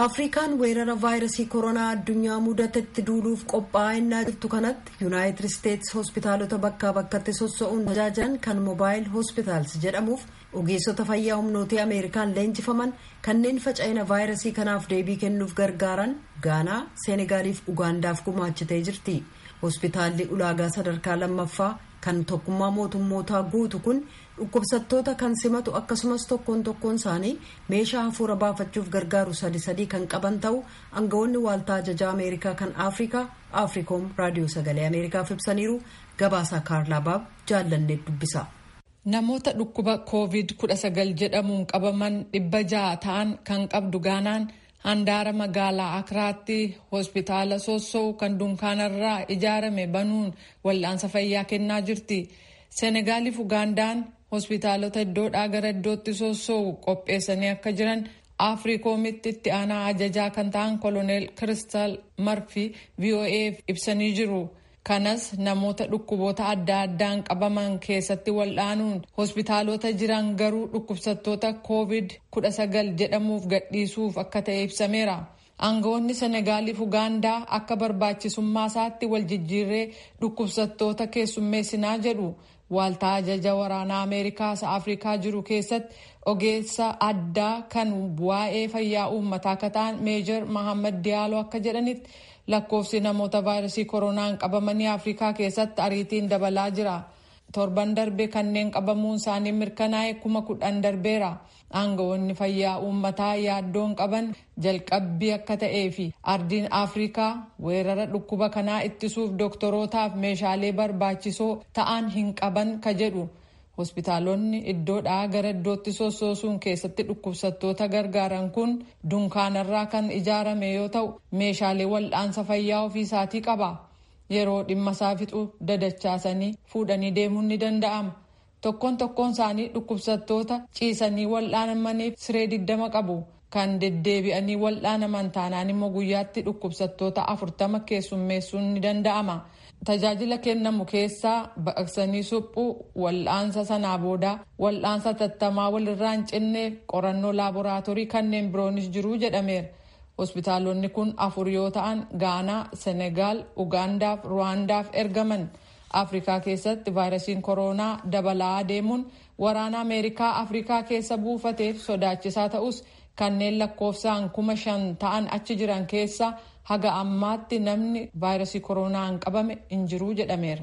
afrikaan weerara vaayirasii koronaa addunyaa mudatetti duuluuf qophaa'aa jirtu kanatti yuunaayitid isteetsi hospitaalota bakkaa bakkatti sossa'uun tajaajilan kan moobaayil hospitaals jedhamuuf ogeessota fayyaa humnootii ameerikaan leenjifaman kanneen faca'ina vaayirasii kanaaf deebii kennuuf gargaaran gaanaa seenegaaliif ugaandaaf gumaachitee jirti. Hospitaalli ulaagaa sadarkaa lammaffaa kan tokkummaa mootummootaa guutu kun dhukkubsattoota kan simatu akkasumas tokkoon tokkoon isaanii meeshaa hafuura baafachuuf gargaaru sadi sadii kan qaban ta'u aangawoonni waaltaa ajajaa ameerikaa kan afrikaa afriikoom raadiyoo sagalee ameerikaaf ibsaniiru gabaasaa kaarlaabaab jaallanne dubbisa. namoota dhukkuba koovid 19 jedhamuun qabaman dhibba ja'a ta'an kan qabdu gaanaan handaara magaalaa akiraatti hospitaala sossoo kan dunkaanarraa ijaarame banuun wal'aansa fayyaa kennaa jirti. Seenegaaliif ugaandaan hospitaalota iddoodhaa gara iddootti sossoo'u qopheessanii akka jiran afriikoomitti itti aanaa ajajaa kan ta'an koloneel kiristal marfi voaf ibsanii jiru kanas namoota dhukkuboota adda addaan qabaman keessatti wal'aanuun hospitaalota jiran garuu dhukkubsattoota koovid 19 jedhamuuf gadhiisuuf akka ta'e ibsameera. Aangawoonni senegaaliif ugaandaa akka barbaachisummaa isaatti wal jijjiirree dhukkubsattoota keessummeessinaa jedhu. Waaltaa ajaja waraanaa ameerikaas afrikaa jiru keessatti ogeessa addaa kan waa'ee fayyaa uummataa akka ta'an meejor mahammad diyaaloo akka jedhanitti lakkoofsi namoota vaayirasii koronaan qabamanii afrikaa keessatti ariitiin dabalaa jira torban darbe kanneen qabamuun isaanii mirkanaa'e kuma kudhan darbeera. Aangawoonni fayyaa uummataa yaaddoon qaban jalqabbii akka ta'ee fi ardiin afrikaa weerara dhukkuba kanaa ittisuuf dooktorootaaf meeshaalee barbaachisoo ta'an hin qaban ka jedhu. Hospitaalonni iddoodhaa gara iddootti sossoosuun keessatti dhukkubsattoota gargaaran kun dunkaanarraa kan ijaarame yoo ta'u meeshaalee wal'aansa fayyaa ofiisaatii qaba yeroo dhimma isaa fixu dadachaasanii fuudhanii deemuun ni danda'ama. tokkoon tokkoon isaanii dhukkubsattoota ciisanii wal'aanamaniif siree digdama qabu kan deddeebi'anii wal'aanaman taanaan immoo guyyaatti dhukkubsattoota afurtama keessummeessuun ni danda'ama. tajaajila kennamu keessaa baqaqsanii suphuu wal'aansa sanaa boodaa wal'aansa tattamaa walirraa hin cinneef qorannoo laaboraatoorii kanneen biroonis jiruu jedhameera. Hospitaalonni kun afur yoo ta'an gaanaa senegaal ugaandaaf ruwaandaaf ergaman. afrikaa keessatti vaayirasiin koronaa dabalaa adeemuun waraana ameerikaa afrikaa keessa buufateef sodaachisaa ta'us kanneen lakkoofsaan kuma shan ta'an achi jiran keessa haga ammaatti namni vaayirasii koronaan qabame hin jiru jedhameera.